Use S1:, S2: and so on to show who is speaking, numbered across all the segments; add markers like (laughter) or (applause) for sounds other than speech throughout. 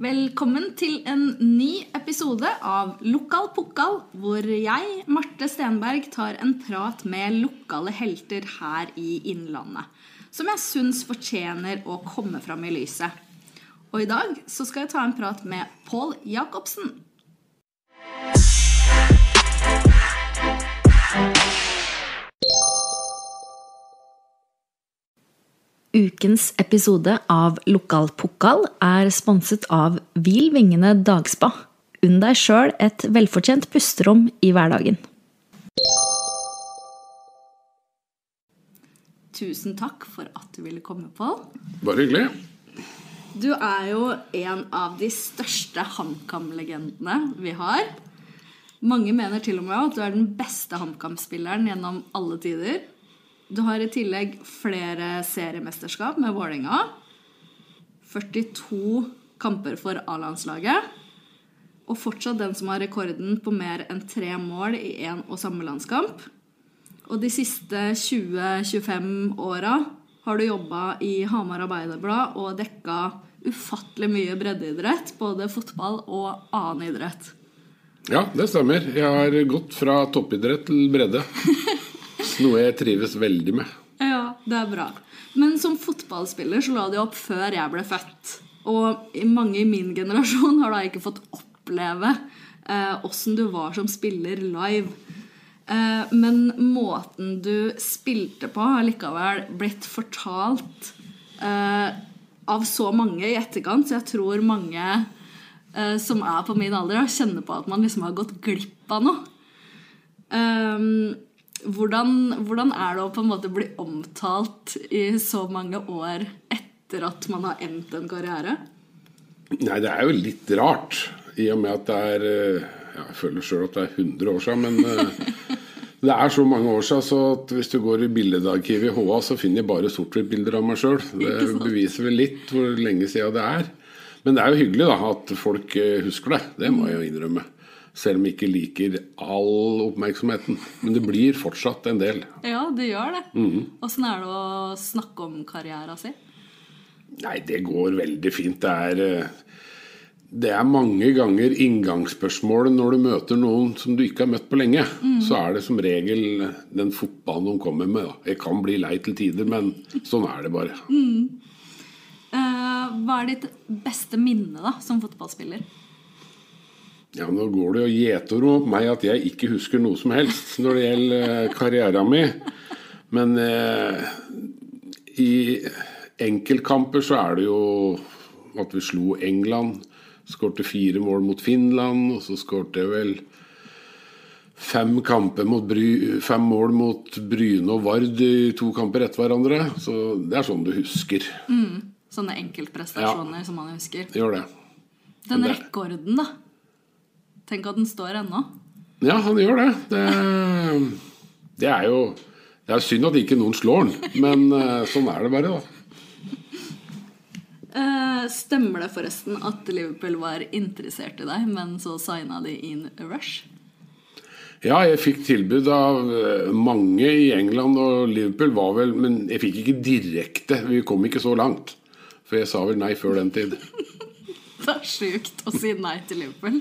S1: Velkommen til en ny episode av Lokal Pokal, hvor jeg, Marte Stenberg, tar en prat med lokale helter her i Innlandet. Som jeg syns fortjener å komme fram i lyset. Og i dag så skal jeg ta en prat med Pål Jacobsen. Ukens episode av Lokal Pokal er sponset av Hvil vingene dagspa. Unn deg sjøl et velfortjent pusterom i hverdagen. Tusen takk for at du ville komme, Pål.
S2: Bare hyggelig.
S1: Du er jo en av de største HamKam-legendene vi har. Mange mener til og med at du er den beste HamKam-spilleren gjennom alle tider. Du har i tillegg flere seriemesterskap med Vålerenga. 42 kamper for A-landslaget. Og fortsatt den som har rekorden på mer enn tre mål i én og samme landskamp. Og de siste 20-25 åra har du jobba i Hamar Arbeiderblad og dekka ufattelig mye breddeidrett. Både fotball og annen idrett.
S2: Ja, det stemmer. Jeg har gått fra toppidrett til bredde. (laughs) (laughs) Noe jeg trives veldig med.
S1: Ja, det er bra. Men som fotballspiller så la de opp før jeg ble født. Og mange i min generasjon har da ikke fått oppleve åssen eh, du var som spiller live. Eh, men måten du spilte på, har likevel blitt fortalt eh, av så mange i etterkant, så jeg tror mange eh, som er på min alder, kjenner på at man liksom har gått glipp av noe. Um, hvordan, hvordan, er det å på en måte bli omtalt i så mange år etter at man har endt en karriere?
S2: Nei, det er jo litt rart. I og med at det er eh, ja, Jeg føler sjøl at det er 100 år siden, men eh, (laughs) det er så mange år siden, så hvis du går i billedarkivet i HA, så finner jeg bare sort-hvitt-bilder av meg sjøl. Det beviser vel litt hvor lenge siden det er. Men det er jo hyggelig da, at folk eh, husker det. Det må jeg jo innrømme. Selv om jeg ikke liker all oppmerksomheten. Men det blir fortsatt en del.
S1: Ja, det gjør det. Åssen mm. er det å snakke om karrieren sin?
S2: Nei, det går veldig fint. Det er, eh, det er mange ganger inngangsspørsmålet når du møter noen som du ikke har møtt på lenge. Mm. Så er det som regel den fotballen de kommer med. Da. Jeg kan bli lei til tider, men sånn er det bare.
S1: Mm. Uh, hva er ditt beste minne da, som fotballspiller?
S2: Ja, Nå går det jo gjetord om meg at jeg ikke husker noe som helst når det gjelder eh, karrieren min. Men eh, i enkeltkamper så er det jo at vi slo England. Skårte fire mål mot Finland, og så skårte jeg vel fem, mot Bry, fem mål mot Bryne og Vard i to kamper etter hverandre. Så det er sånn du husker.
S1: Mm, sånne enkeltprestasjoner ja. som man husker.
S2: Gjør det.
S1: Den rekorden, da? Tenk at den står ennå.
S2: Ja, han gjør det. Det, det er jo Det er synd at ikke noen slår den, men uh, sånn er det bare, da.
S1: Uh, stemmer det forresten at Liverpool var interessert i deg, men så signa de inn Rush?
S2: Ja, jeg fikk tilbud av eh, mange i England, og Liverpool var vel Men jeg fikk ikke direkte. Vi kom ikke så langt. For jeg sa vel nei før den tid. (laughs)
S1: det er sjukt å si nei til Liverpool.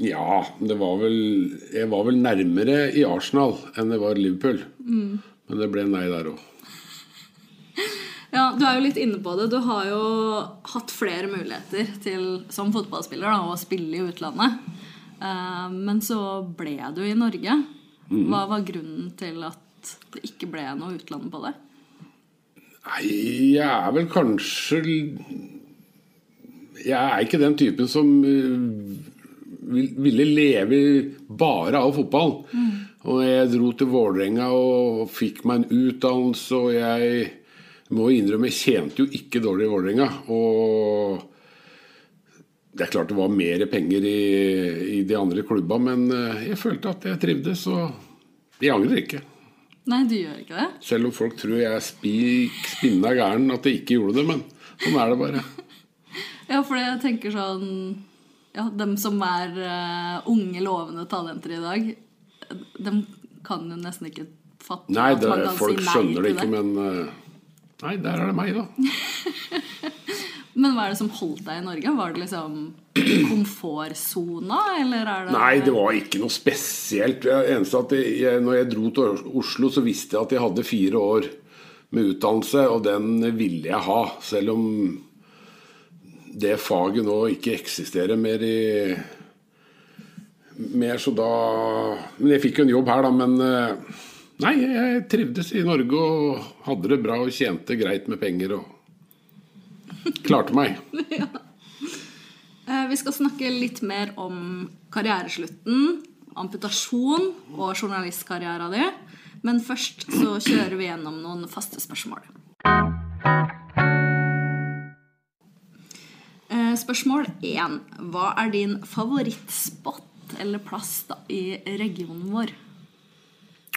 S2: Ja, det var vel Jeg var vel nærmere i Arsenal enn det var Liverpool. Mm. Men det ble nei der òg.
S1: Ja, du er jo litt inne på det. Du har jo hatt flere muligheter til, som fotballspiller da, å spille i utlandet. Uh, men så ble du i Norge. Mm. Hva var grunnen til at det ikke ble noe utland på det?
S2: Nei, jeg er vel kanskje Jeg er ikke den typen som uh, ville leve bare av fotball. Mm. Og jeg dro til Vålerenga og fikk meg en utdannelse, og jeg må innrømme jeg tjente jo ikke dårlig i Vålerenga. Og det er klart det var mer penger i, i de andre klubba, men eh, jeg følte at jeg trivdes, og jeg angrer ikke.
S1: Nei, du gjør ikke det?
S2: Selv om folk tror jeg er spinna gæren at jeg ikke gjorde det, men sånn er det bare. (laughs)
S1: ja, for jeg tenker sånn ja, dem som er uh, unge, lovende talenter i dag, dem kan jo nesten ikke fatte
S2: nei, det, at man kan folk si nei skjønner det ikke, det. men uh, Nei, der er det meg, da. (laughs)
S1: men hva er det som holdt deg i Norge? Var det liksom (clears throat) komfortsona, eller er det
S2: Nei, det var ikke noe spesielt. Eneste at jeg, når jeg dro til Oslo, så visste jeg at jeg hadde fire år med utdannelse, og den ville jeg ha. Selv om det faget nå ikke eksisterer mer i mer, så da Men jeg fikk jo en jobb her, da, men eh, Nei, jeg trivdes i Norge og hadde det bra og tjente greit med penger og klarte meg. (laughs)
S1: ja. Vi skal snakke litt mer om karriereslutten, amputasjon og journalistkarrieren din. Men først så kjører vi gjennom noen faste spørsmål. Spørsmål én. Hva er din favorittspot eller plass da, i regionen vår?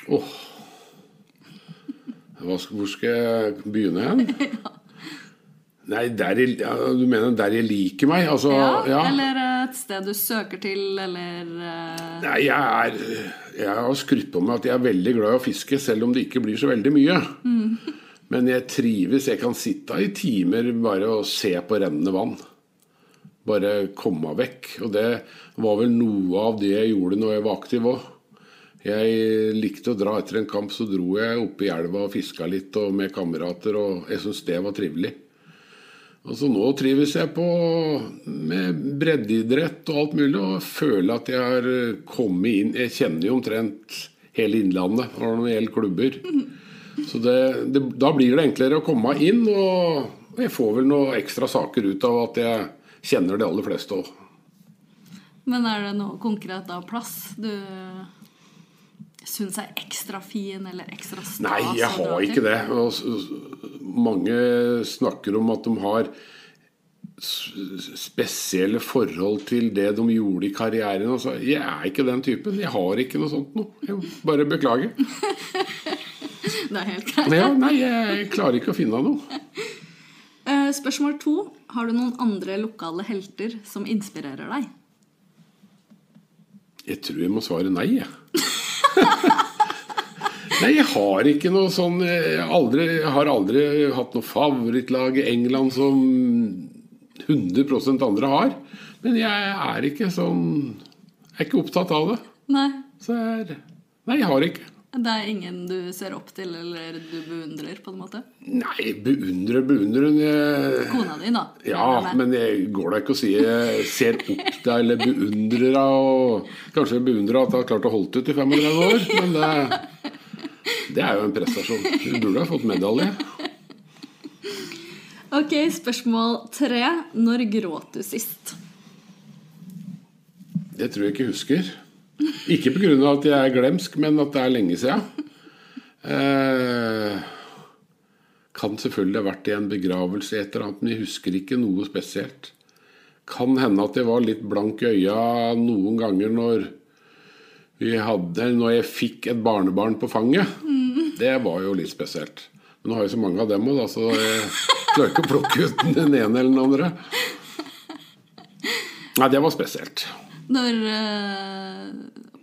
S2: Åh. oh. hvor skal jeg begynne hen? (laughs) Nei, der jeg, ja, du mener der jeg liker meg? Altså, ja.
S1: Eller et sted du søker til, eller eh,
S2: Nei, jeg er Jeg har skrytt på meg at jeg er veldig glad i å fiske, selv om det ikke blir så veldig mye. (laughs) Men jeg trives. Jeg kan sitte i timer bare og se på rennende vann. Bare komme meg vekk. Og det var vel noe av det jeg gjorde når jeg var aktiv òg. Jeg likte å dra etter en kamp, så dro jeg opp i elva og fiska litt og med kamerater, og jeg syntes det var trivelig. Altså Nå trives jeg på med breddeidrett og alt mulig, og føler at jeg har kommet inn Jeg kjenner jo omtrent hele Innlandet når det gjelder klubber. Så det, det, da blir det enklere å komme inn, og jeg får vel noen ekstra saker ut av at jeg kjenner de aller fleste òg.
S1: Men er det noe konkret av plass du syns er ekstra fin eller ekstra stas?
S2: Nei, jeg har ikke det. Mange snakker om at de har spesielle forhold til det de gjorde i karrieren. Altså, jeg er ikke den typen. Jeg har ikke noe sånt noe. Jeg bare beklager. (laughs)
S1: Det er helt greit.
S2: Ja, nei, jeg klarer ikke å finne noe.
S1: Eh, Spørsmål to. Har du noen andre lokale helter som inspirerer deg?
S2: Jeg tror jeg må svare nei, jeg. (laughs) Nei, jeg har ikke noe sånn Jeg aldri, har aldri hatt noe favorittlag i England som 100% andre har. Men jeg er ikke sånn Jeg er ikke opptatt av det.
S1: Nei.
S2: Så jeg er Nei, jeg har ikke.
S1: Det er ingen du ser opp til eller du beundrer, på en måte?
S2: Nei, beundrer, beundrer jeg,
S1: Kona di, da.
S2: Ja,
S1: jeg
S2: men jeg går da ikke å si jeg ser opp til eller beundrer. Og kanskje jeg beundrer at jeg har klart å holde ut i 35 år, men det, det er jo en prestasjon. Du burde ha fått medalje.
S1: Ok, spørsmål tre. Når gråt du sist?
S2: Det tror jeg ikke husker. Ikke pga. at jeg er glemsk, men at det er lenge siden. Eh, kan selvfølgelig ha vært i en begravelse et eller annet, men jeg husker ikke noe spesielt. Kan hende at jeg var litt blank i øya noen ganger når vi hadde, når jeg fikk et barnebarn på fanget. Det var jo litt spesielt. Men nå har jeg så mange av dem òg, så jeg klarer ikke å plukke ut den ene eller den andre. Nei, det var spesielt.
S1: Når uh,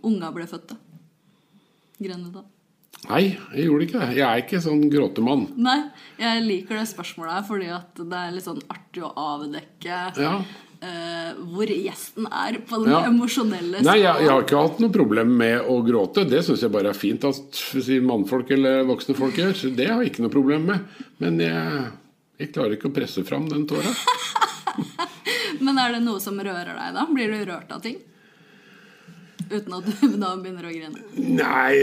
S1: unga ble født, da? Grønne, da?
S2: Nei, jeg gjorde ikke det. Jeg er ikke sånn gråtemann.
S1: Nei, jeg liker det spørsmålet her fordi at det er litt sånn artig å avdekke
S2: Ja.
S1: Uh, hvor gjesten er på den
S2: Ja.
S1: emosjonelle
S2: Nei, jeg, jeg har ikke hatt noe problem med å gråte. Det syns jeg bare er fint at si, mannfolk eller voksne folk gjør. Så det har jeg ikke noe problem med. Men jeg, jeg klarer ikke å presse fram den tåra. (laughs) (laughs)
S1: Men er det noe som rører deg, da? Blir du rørt av ting? Uten at du (laughs) da begynner å grine?
S2: Nei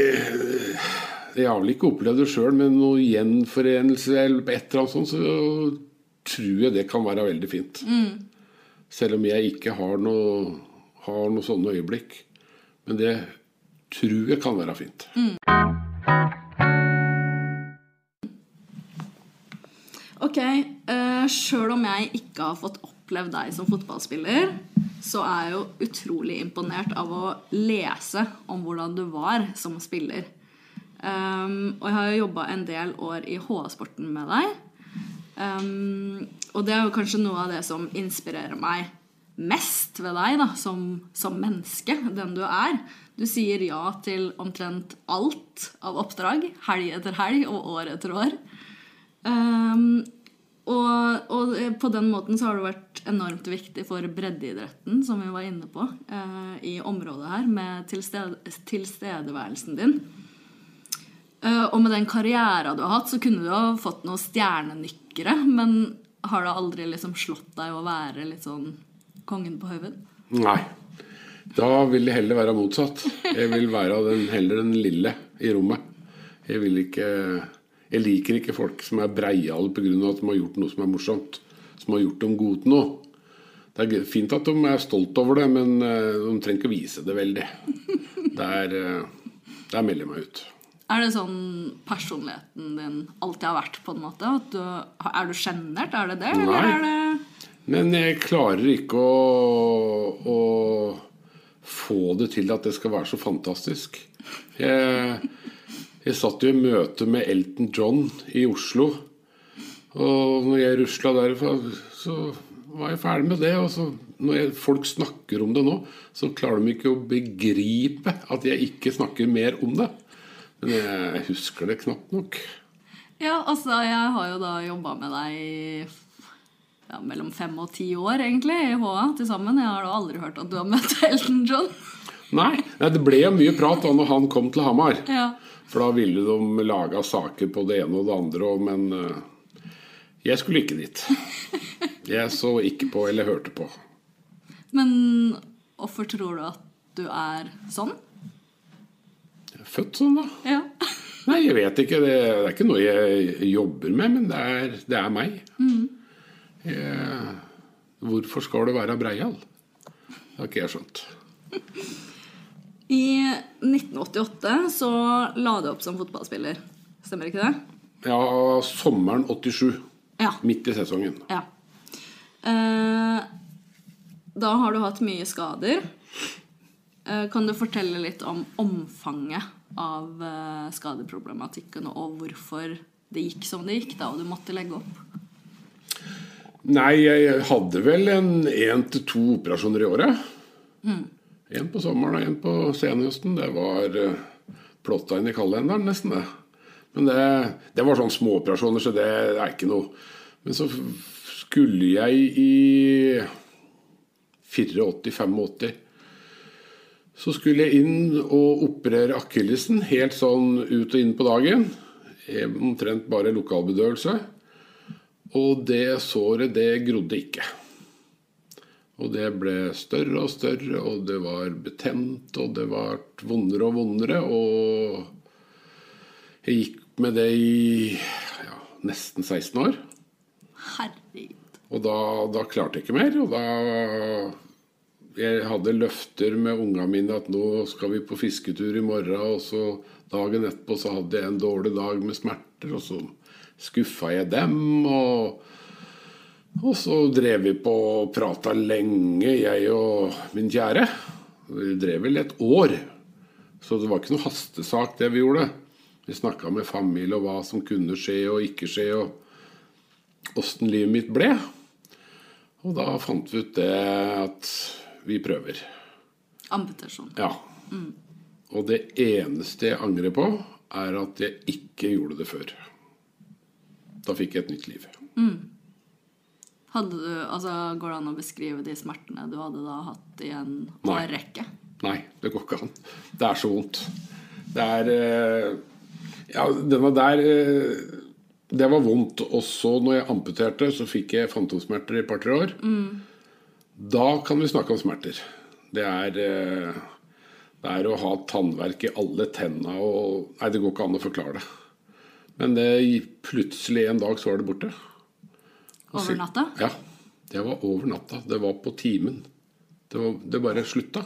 S2: Jeg har vel ikke opplevd det sjøl, men noe gjenforenelse eller et eller annet sånt, så tror jeg det kan være veldig fint. Selv om jeg ikke har noe, har noe sånne øyeblikk. Men det tror jeg kan være fint.
S1: Ok, uh, Sjøl om jeg ikke har fått opplevd deg som fotballspiller, så er jeg jo utrolig imponert av å lese om hvordan du var som spiller. Um, og jeg har jo jobba en del år i HA-sporten med deg. Um, og det er jo kanskje noe av det som inspirerer meg mest ved deg da, som, som menneske, den du er. Du sier ja til omtrent alt av oppdrag, helg etter helg og år etter år. Um, Og, og på den måten så har det vært enormt viktig for breddeidretten, som vi var inne på, eh, i området her, med tilsted, tilstedeværelsen din. Eh, og med den karriera du har hatt, så kunne du ha fått noen stjernenykkere, men har det aldri liksom slått deg å være litt sånn kongen på haugen?
S2: Nei. Da vil det heller være motsatt. Jeg vil være den, heller den lille i rommet. Jeg vil ikke Jeg liker ikke folk som er breiale pga. at de har gjort noe som er morsomt. Som har gjort dem gode til noe. Det er fint at de er stolt over det, men eh, de trenger ikke vise det veldig. Der, eh, der melder jeg meg ut.
S1: Er det sånn personligheten din alltid har vært, på en måte? Du, er du sjenert? Er det det?
S2: Nei.
S1: Eller er det
S2: Men jeg klarer ikke å, å få det til at det skal være så fantastisk. Jeg, jeg satt jo i møte med Elton John i Oslo. Og når jeg rusla derfra, så var jeg ferdig med det. Og så når jeg, folk snakker om det nå, så klarer de ikke å begripe at jeg ikke snakker mer om det. Men jeg husker det knapt nok.
S1: Ja, altså, jeg har jo da jobba med deg ja, mellom fem og ti år, egentlig, i HA til sammen. Jeg har da aldri hørt at du har møtt Elton John.
S2: Nei, det ble jo mye prat da når han kom til Hamar.
S1: Ja.
S2: For da ville de laga saker på det ene og det andre, men eh, jeg skulle ikke dit. (laughs) Jeg så ikke på eller hørte på.
S1: Men hvorfor tror du at du er sånn?
S2: Jeg er født sånn, da.
S1: Ja. (laughs)
S2: Nei, jeg vet ikke. Det, er ikke noe jeg jobber med, men det er, det er meg. Jeg, hvorfor skal det være breial? Det har ikke jeg skjønt. (laughs)
S1: I 1988 så la du opp som fotballspiller. Stemmer ikke det?
S2: Ja, sommeren 87.
S1: Ja.
S2: Midt i sesongen.
S1: ja. Eh, da har du hatt mye skader. Eh, kan du fortelle litt om omfanget av eh, skadeproblematikken, og hvorfor det gikk som det gikk, da, og du måtte legge opp?
S2: Nei, jeg hadde vel en én til to operasjoner i året. En på sommeren og en på senhøsten. Det var uh, plotta inn i kalenderen, nesten det. Men det, det var sånn småoperasjoner, så det er ikke noe. Men så skulle jeg i 84-85 så skulle jeg inn og operere akillesen helt sånn ut og inn på dagen. Eh, Omtrent bare lokalbedøvelse. Og det såret, det grodde ikke. Og det ble større og større, og det var betent, og det ble vondere og vondere. Og jeg gikk med det i ja, nesten 16 år.
S1: Herregud.
S2: Og da, da klarte jeg ikke mer. Og da Jeg hadde løfter med unga mine at nå skal vi på fisketur i morgen. Og så dagen etterpå så hadde jeg en dårlig dag med smerter, og så skuffa jeg dem. Og, og så drev vi på og prata lenge, jeg og min kjære. Vi drev vel et år. Så det var ikke noe hastesak, det vi gjorde. Vi snakka med familie og hva som kunne skje og ikke skje. og åssen livet mitt ble. Og da fant vi ut det at vi prøver.
S1: Amputasjon.
S2: Ja. Og det eneste jeg angrer på, er at jeg ikke gjorde det før. Da fikk jeg et nytt liv.
S1: Hadde du, altså, går det an å beskrive de smertene du hadde da hatt i en
S2: Nei.
S1: årrekke?
S2: Nei, det går ikke an. Det er så vondt. Det er eh, Ja, var der eh, Det var vondt. Og så, når jeg amputerte, så fikk jeg fantomsmerter i et par-tre år. Da kan vi snakke om smerter. Det er eh, Det er å ha tannverk i alle tenna og Nei, det går ikke an å forklare det. Men det, plutselig en dag så var det borte.
S1: Over natta?
S2: Ja. Det var over natta. Det var på timen. Det, var, det bare slutta.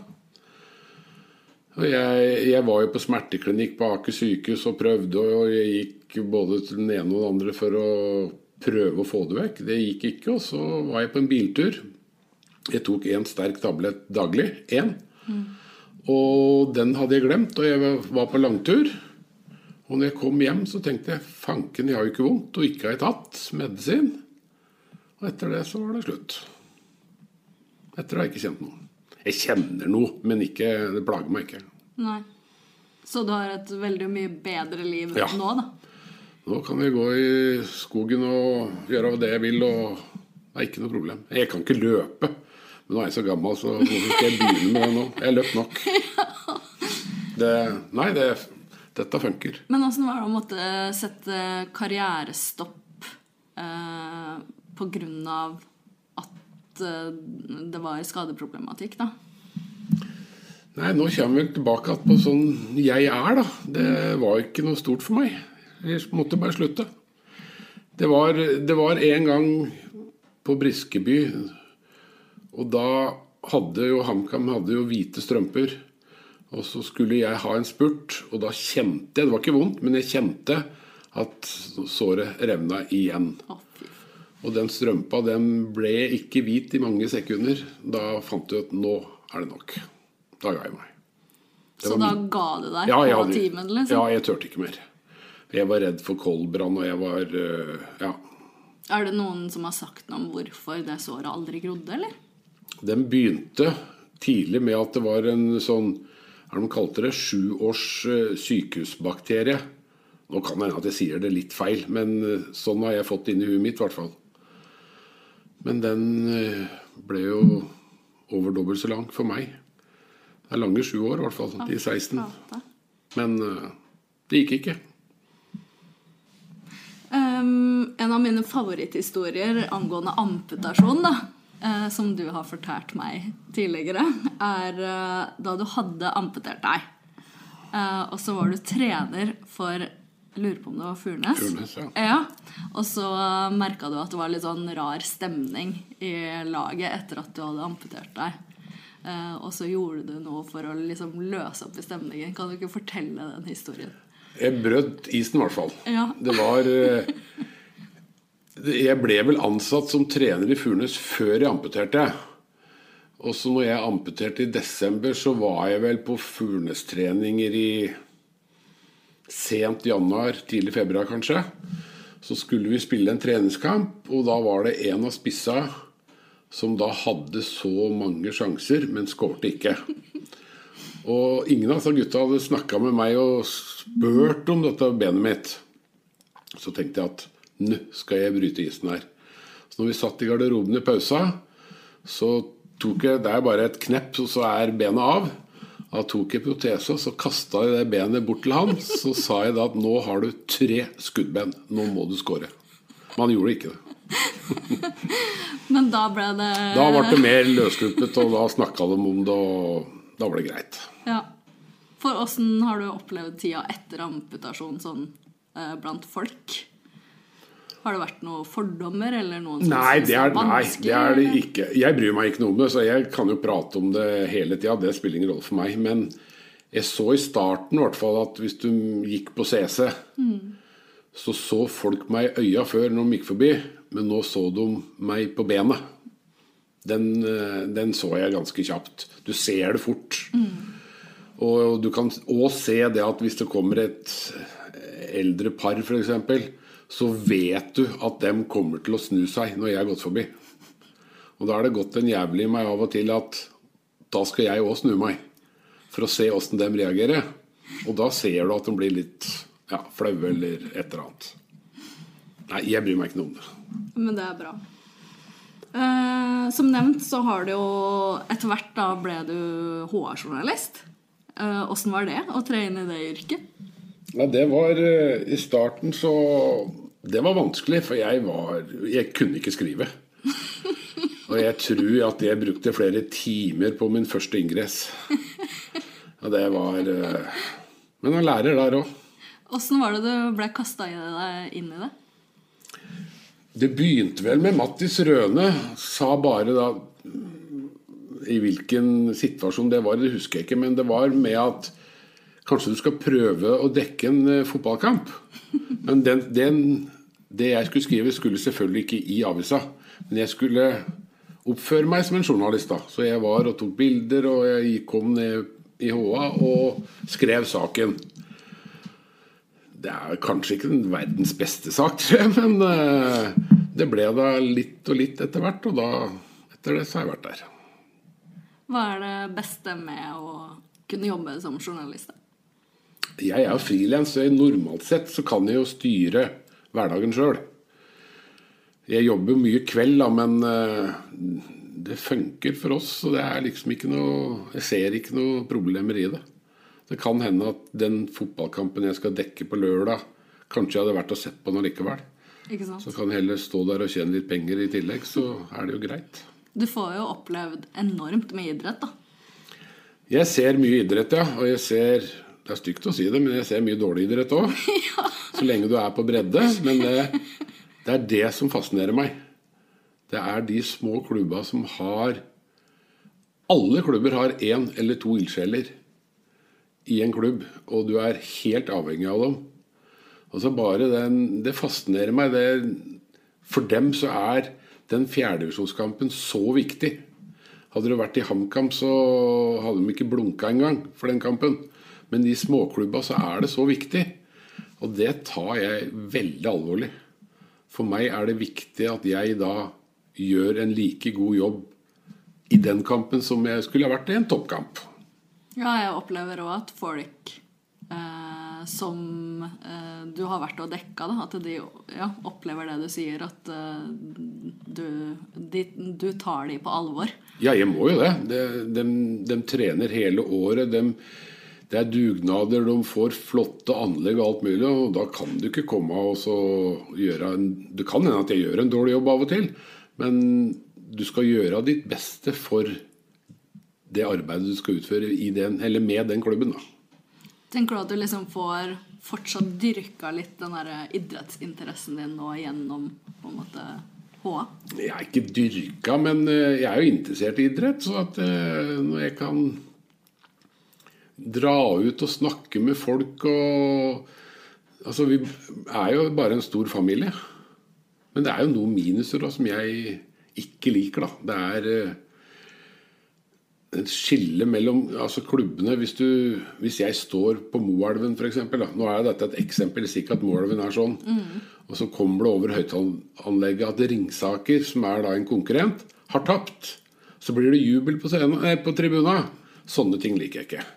S2: Og jeg, jeg var jo på smerteklinikk på Aker sykehus og prøvde, og jeg gikk både til den ene og den andre for å prøve å få det vekk. Det gikk ikke, og så var jeg på en biltur. Jeg tok én sterk tablett daglig. Én. Og den hadde jeg glemt, og jeg var på langtur. Og når jeg kom hjem, så tenkte jeg fanken, jeg har jo ikke vondt, og ikke har jeg tatt medisin. Og etter det så var det slutt. Etter det har jeg ikke kjent noe. Jeg kjenner noe, men ikke, det plager meg ikke.
S1: Nei. Så du har et veldig mye bedre liv
S2: Ja.
S1: nå, da?
S2: Nå kan jeg gå i skogen og gjøre det jeg vil, og det er ikke noe problem. Jeg kan ikke løpe, men nå er jeg så gammel, så hvorfor skal jeg begynne med det nå? Jeg har løpt nok. (laughs) Det, nei, det, dette funker.
S1: Men åssen var det å måtte sette karrierestopp eh, på grunn av at eh, det var skadeproblematikk, da?
S2: Nei, nå kommer vi tilbake på sånn jeg er, da. Det var ikke noe stort for meg. Jeg måtte bare slutte. Det var, det var en gang på Briskeby, og da hadde jo HamKam hadde jo hvite strømper. Og så skulle jeg ha en spurt, og da kjente jeg Det var ikke vondt, men jeg kjente at såret revna igjen.
S1: Fy.
S2: Og den strømpa den ble ikke hvit i mange sekunder. Da fant du at nå er det nok. Da ga jeg meg. Det
S1: Så da
S2: min-
S1: ga du deg
S2: ja,
S1: på timen, liksom?
S2: Ja, jeg turte ikke mer. Jeg var redd for koldbrann, og jeg var uh, Ja.
S1: Er det noen som har sagt noe om hvorfor det såret aldri grodde, eller?
S2: Den begynte tidlig med at det var en sånn hva de kalte det, sjuårs eh, sykehusbakterie. Nå kan det hende at jeg sier det litt feil, men eh, sånn har jeg fått inn i huet mitt, i hvert fall. Men den eh, ble jo over dobbelt så lang for meg. Det er lange sju år, i hvert fall. De 16. Men eh, det gikk ikke.
S1: Um, en av mine favoritthistorier angående amputasjon, da, uh, som du har fortalt meg tidligere, er uh, da du hadde amputert deg. Uh, og så var du trener for lurer på om det var Furnes.
S2: Furnes, ja.
S1: ja. Og så uh, merka du at det var litt sånn rar stemning i laget etter at du hadde amputert deg. Eh, og så gjorde du noe for å liksom løse opp i stemningen. Kan du ikke fortelle den historien?
S2: Jeg brøt isen, i hvert fall.
S1: Ja.
S2: Det var eh, Jeg ble vel ansatt som trener i Furnes før jeg amputerte. Og så når jeg amputerte i desember, så var jeg vel på Furnes-treninger i sent januar, tidlig februar kanskje. Så skulle vi spille en treningskamp, og da var det en av spissa som da hadde så mange sjanser, men skårte ikke. Og ingen av disse gutta hadde snakka med meg og spurt om dette benet mitt. Så tenkte jeg at nå skal jeg bryte isen her. Så når vi satt i garderoben i pausa, så tok jeg Det er bare et knepp, og så er benet av. Da tok en protese, så kasta jeg det benet bort til han. Så sa jeg da at nå har du tre skuddben. Nå må du score. Men han gjorde ikke det. (laughs)
S1: Men da ble det
S2: Da ble det mer løsluppet, og da snakka de om det, og da var det greit.
S1: Ja. For åssen har du opplevd tida etter amputasjon sånn eh, blant folk? Har det vært noen fordommer eller noen som
S2: Nei, det er, nei,
S1: vanskelig,
S2: det er det ikke. Jeg bryr meg ikke noe om det, så jeg kan jo prate om det hele tida. Det spiller ingen rolle for meg. Men jeg så i starten i hvert fall at hvis du gikk på CC, så så folk meg i øya før når de gikk forbi, men nå så de meg på benet. Den, eh, den så jeg ganske kjapt. Du ser det fort. Og du kan òg se det at hvis det kommer et eldre par, f.eks., så vet du at dem kommer til å snu seg når jeg har gått forbi. Og da er det gått en jævlig i meg av og til at da skal jeg òg snu meg. For å se åssen de reagerer. Og da ser du at de blir litt ja, flaue eller et eller annet. Nei, jeg bryr meg ikke noe om det.
S1: Men det er bra. Eh, som nevnt så har du jo Etter hvert da ble du HR-journalist. Åssen var det å tre inn i det yrket?
S2: Ja, det var eh, I starten så Det var vanskelig, for jeg var Jeg kunne ikke skrive. Og jeg tror at jeg brukte flere timer på min første ingress. Og det var eh, Men han lærer der òg.
S1: Åssen var det du ble kasta inn i det?
S2: Det begynte vel med Mattis Røne. Sa bare da I hvilken situasjon det var, det husker jeg ikke. Men det var med at kanskje du skal prøve å dekke en eh, fotballkamp. Men den, den, det jeg skulle skrive, skulle selvfølgelig ikke i avisa. Men jeg skulle oppføre meg som en journalist. da. Så jeg var og tok bilder, og jeg kom ned i HA og skrev saken. Det er kanskje ikke den verdens beste sak, (laughs) tror jeg, men eh, det ble da litt og litt etter hvert. Og da, etter det, så har jeg vært der.
S1: Hva er det beste med å kunne jobbe som journalist?
S2: Jeg er jo frilans, så normalt sett så kan jeg jo styre hverdagen sjøl. Jeg jobber mye kveld, da, men eh, det funker for oss. Så det er liksom ikke noe Jeg ser ikke noe problemer i det. Det kan hende at den fotballkampen jeg skal dekke på lørdag, kanskje jeg hadde vært og sett på den
S1: sant?
S2: Så kan jeg heller stå der og tjene litt penger i tillegg, så er det jo greit.
S1: Du får jo opplevd enormt med idrett, da.
S2: Jeg ser mye idrett, ja. Og jeg ser Det er stygt å si det, men jeg ser mye dårlig idrett òg. (laughs) Så lenge du er på bredde. Men det, det er det som fascinerer meg. Det er de små klubba som har Alle klubber har én eller to ildsjeler i en klubb, og du er helt avhengig av dem. Og så bare den, Det fascinerer meg. Det, for dem så er den fjerdedivisjonskampen så viktig. Hadde det vært i HamKam, så hadde de ikke blunka engang for den kampen. Men i småklubba så er det så viktig. Og det tar jeg veldig alvorlig. For meg er det viktig at jeg da gjør en like god jobb i den kampen som jeg skulle ha vært i en toppkamp.
S1: Ja, jeg opplever òg at folk eh, som eh, du har vært og dekka, da, at de ja, opplever det du sier, at eh, du, de, du tar de på alvor.
S2: Ja, jeg må jo det. De, de, de trener hele året. De, det er dugnader, de får flotte anlegg og alt mulig. Og da kan du ikke komme og så gjøre en Det kan hende at jeg gjør en dårlig jobb av og til, men du skal gjøre ditt beste for det arbeidet du skal utføre i den, eller med den klubben. da.
S1: Tenker du at du liksom får fortsatt dyrka litt den der idrettsinteressen din nå gjennom på en måte HA?
S2: Jeg er ikke dyrka, men eh, jeg er jo interessert i idrett. Så at eh, når jeg kan dra ut og snakke med folk og Altså, vi er jo bare en stor familie. Men det er jo noen minuser da, som jeg ikke liker, da. Det er eh, et skille mellom altså klubbene hvis, du, hvis jeg står på Moelven f.eks. Nå er dette et eksempel, ikke at Moelven er sånn. Mm. Og så kommer det over høyttaleranlegget at Ringsaker, som er da en konkurrent, har tapt. Så blir det jubel på, scenen, nei, på tribuna. Sånne ting liker jeg ikke.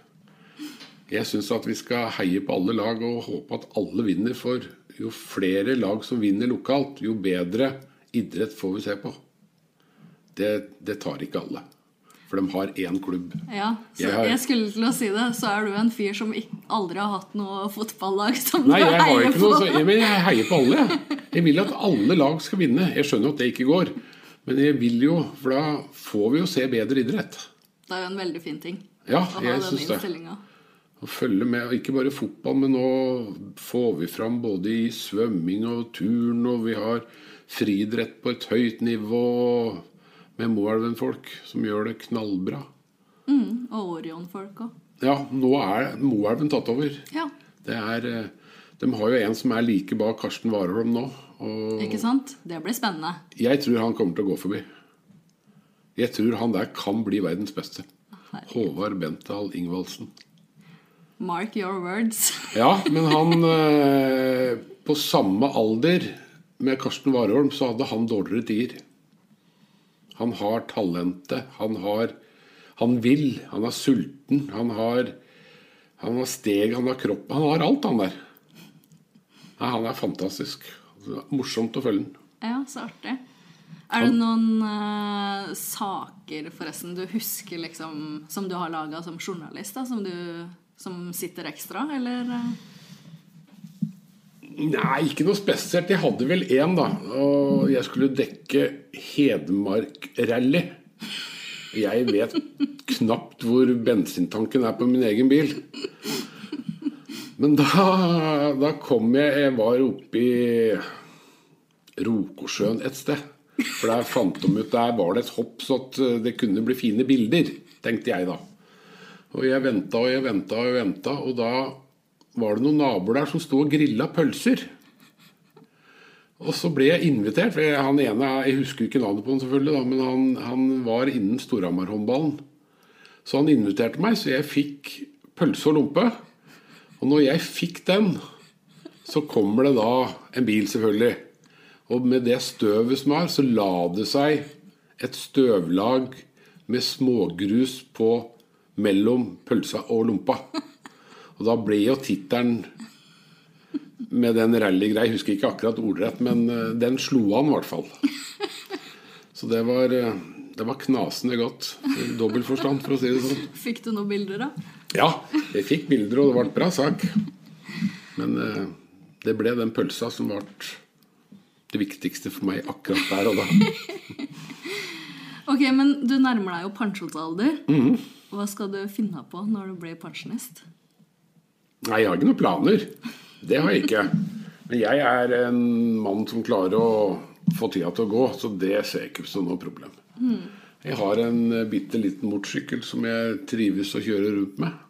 S2: Jeg syns at vi skal heie på alle lag og håpe at alle vinner. For jo flere lag som vinner lokalt, jo bedre idrett får vi se på. Det, det tar ikke alle. For de har én klubb.
S1: Ja, så
S2: Jeg har-
S1: jeg skulle til å si det, så er du en fyr som ikke, aldri har hatt noe fotballag som
S2: Nei,
S1: du heier på.
S2: noe så, Men jeg heier på alle. jeg. Jeg vil at alle lag skal vinne. Jeg skjønner at det ikke går. Men jeg vil jo, for da får vi jo se bedre idrett.
S1: Det er jo en veldig fin ting
S2: Ja, jeg syns det. Å følge med, ikke bare fotball, men nå får vi fram både i svømming og turn, og vi har friidrett på et høyt nivå med Moelven-folk som gjør det knallbra.
S1: Mm, og Orion-folk òg.
S2: Ja, nå er Moelven tatt over.
S1: Ja,
S2: Det er, eh, de har jo en som er like bak Karsten Warholm nå.
S1: Ikke sant? Det blir spennende.
S2: jeg tror han kommer til å gå forbi. Jeg tror han der kan bli verdens beste. Håvard Bentdal Ingvaldsen.
S1: Mark your words. (laughs)
S2: Ja, men han eh, På samme alder med Karsten Warholm så hadde han dårligere tider. Han har talentet. Han har Han vil. Han er sulten. Han har Han har steg, han har kropp. Han har alt, han der. Nei, han er fantastisk. Morsomt å følge den.
S1: Ja, så artig. Er det noen uh, saker forresten du husker liksom som du har laga som journalist, da, som, du, som sitter ekstra, eller?
S2: Nei, ikke noe spesielt. Jeg hadde vel én, da. Og jeg skulle dekke Hedmark-rally. Jeg vet knapt hvor bensintanken er på min egen bil. Men da, da kom jeg Jeg var oppe i Rokosjøen et sted. For der fant de ut Der var det et hopp, så det kunne bli fine bilder, tenkte jeg da. Og jeg venta og jeg venta og jeg venta, og da var det noen naboer der som sto og grilla pølser. Og så ble jeg invitert. for Han ene, Jeg husker ikke navnet på han selvfølgelig, da, men han, han var innen Storhamar-håndballen. Så han inviterte meg, så jeg fikk pølse og lompe. Og når jeg fikk den, så kommer det da en bil, selvfølgelig. Og med det støvet som er, så la det seg et støvlag med smågrus på mellom pølsa og lompa. Og da ble jo tittelen med den rallygreia, jeg husker ikke akkurat ordrett, men eh, den slo an i hvert fall. Så det var, eh, det var knasende godt. i Dobbel forstand, for å si det sånn.
S1: Fikk du noen bilder, da?
S2: Ja, jeg fikk bilder, og det var en bra sak. Men eh, det ble den pølsa som ble det viktigste for meg akkurat der og da. (laughs)
S1: Ok, men du nærmer deg jo pensjonsalder.
S2: Mhm.
S1: Hva skal du finne på når du blir pensjonist?
S2: Nei, jeg har ikke noen planer. Det har jeg ikke. Men jeg er en mann som klarer å få tida til å gå, så det ser jeg ikke som noe problem. Jeg har en bitte liten motorsykkel som jeg trives å kjøre rundt med.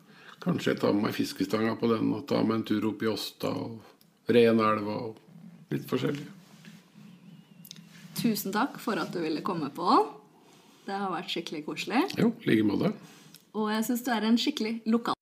S2: Kanskje jeg tar med meg fiskestanga på den og tar meg en tur opp i Åsta og Renelva og litt forskjellig.
S1: Tusen takk for at du ville komme på. Det har vært skikkelig koselig.
S2: Jo, i like måte.
S1: Og jeg syns du er en skikkelig lokal